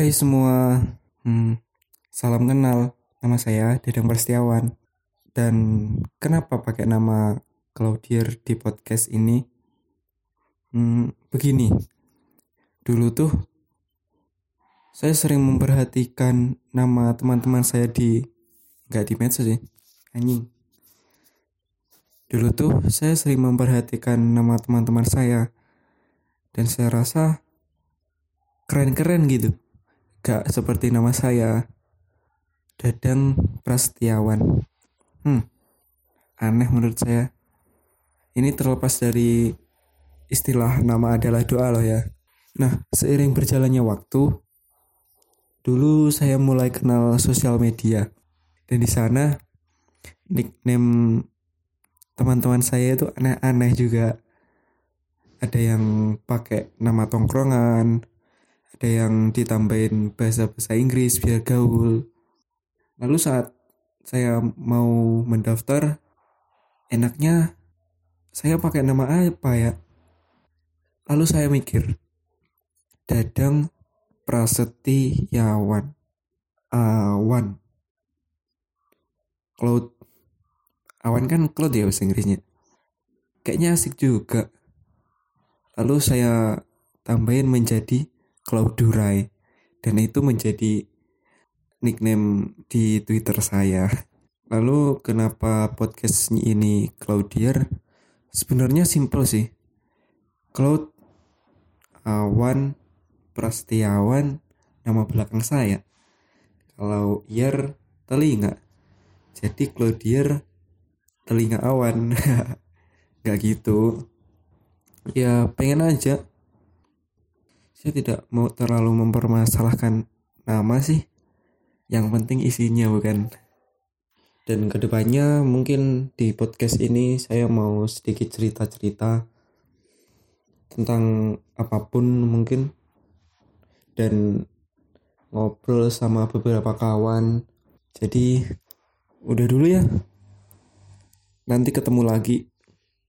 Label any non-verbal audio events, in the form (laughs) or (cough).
Hai semua, hmm, salam kenal. Nama saya Dedang Prastiawan. Dan kenapa pakai nama Claudier di podcast ini? Hmm, begini, dulu tuh saya sering memperhatikan nama teman-teman saya di nggak di medsos sih, anjing. Dulu tuh saya sering memperhatikan nama teman-teman saya dan saya rasa keren-keren gitu. Gak seperti nama saya, Dadang Prastiawan. Hmm, aneh menurut saya. Ini terlepas dari istilah nama adalah doa loh ya. Nah, seiring berjalannya waktu, dulu saya mulai kenal sosial media. Dan di sana nickname teman-teman saya itu aneh-aneh juga. Ada yang pakai nama tongkrongan, ada yang ditambahin bahasa-bahasa Inggris biar gaul. Lalu saat saya mau mendaftar, enaknya saya pakai nama apa ya? Lalu saya mikir, Dadang Prasetyawan Awan. Cloud. Awan kan cloud ya bahasa Inggrisnya. Kayaknya asik juga. Lalu saya tambahin menjadi Cloud Durai Dan itu menjadi nickname di Twitter saya Lalu kenapa podcast ini Claudier? Sebenarnya simple sih. Cloud Awan Prastiawan nama belakang saya. Kalau Ear telinga. Jadi Claudier telinga awan. (laughs) Gak gitu. Ya pengen aja. Saya tidak mau terlalu mempermasalahkan nama sih. Yang penting isinya bukan. Dan ke depannya mungkin di podcast ini saya mau sedikit cerita-cerita tentang apa pun mungkin dan ngobrol sama beberapa kawan jadi udah dulu ya nanti ketemu lagi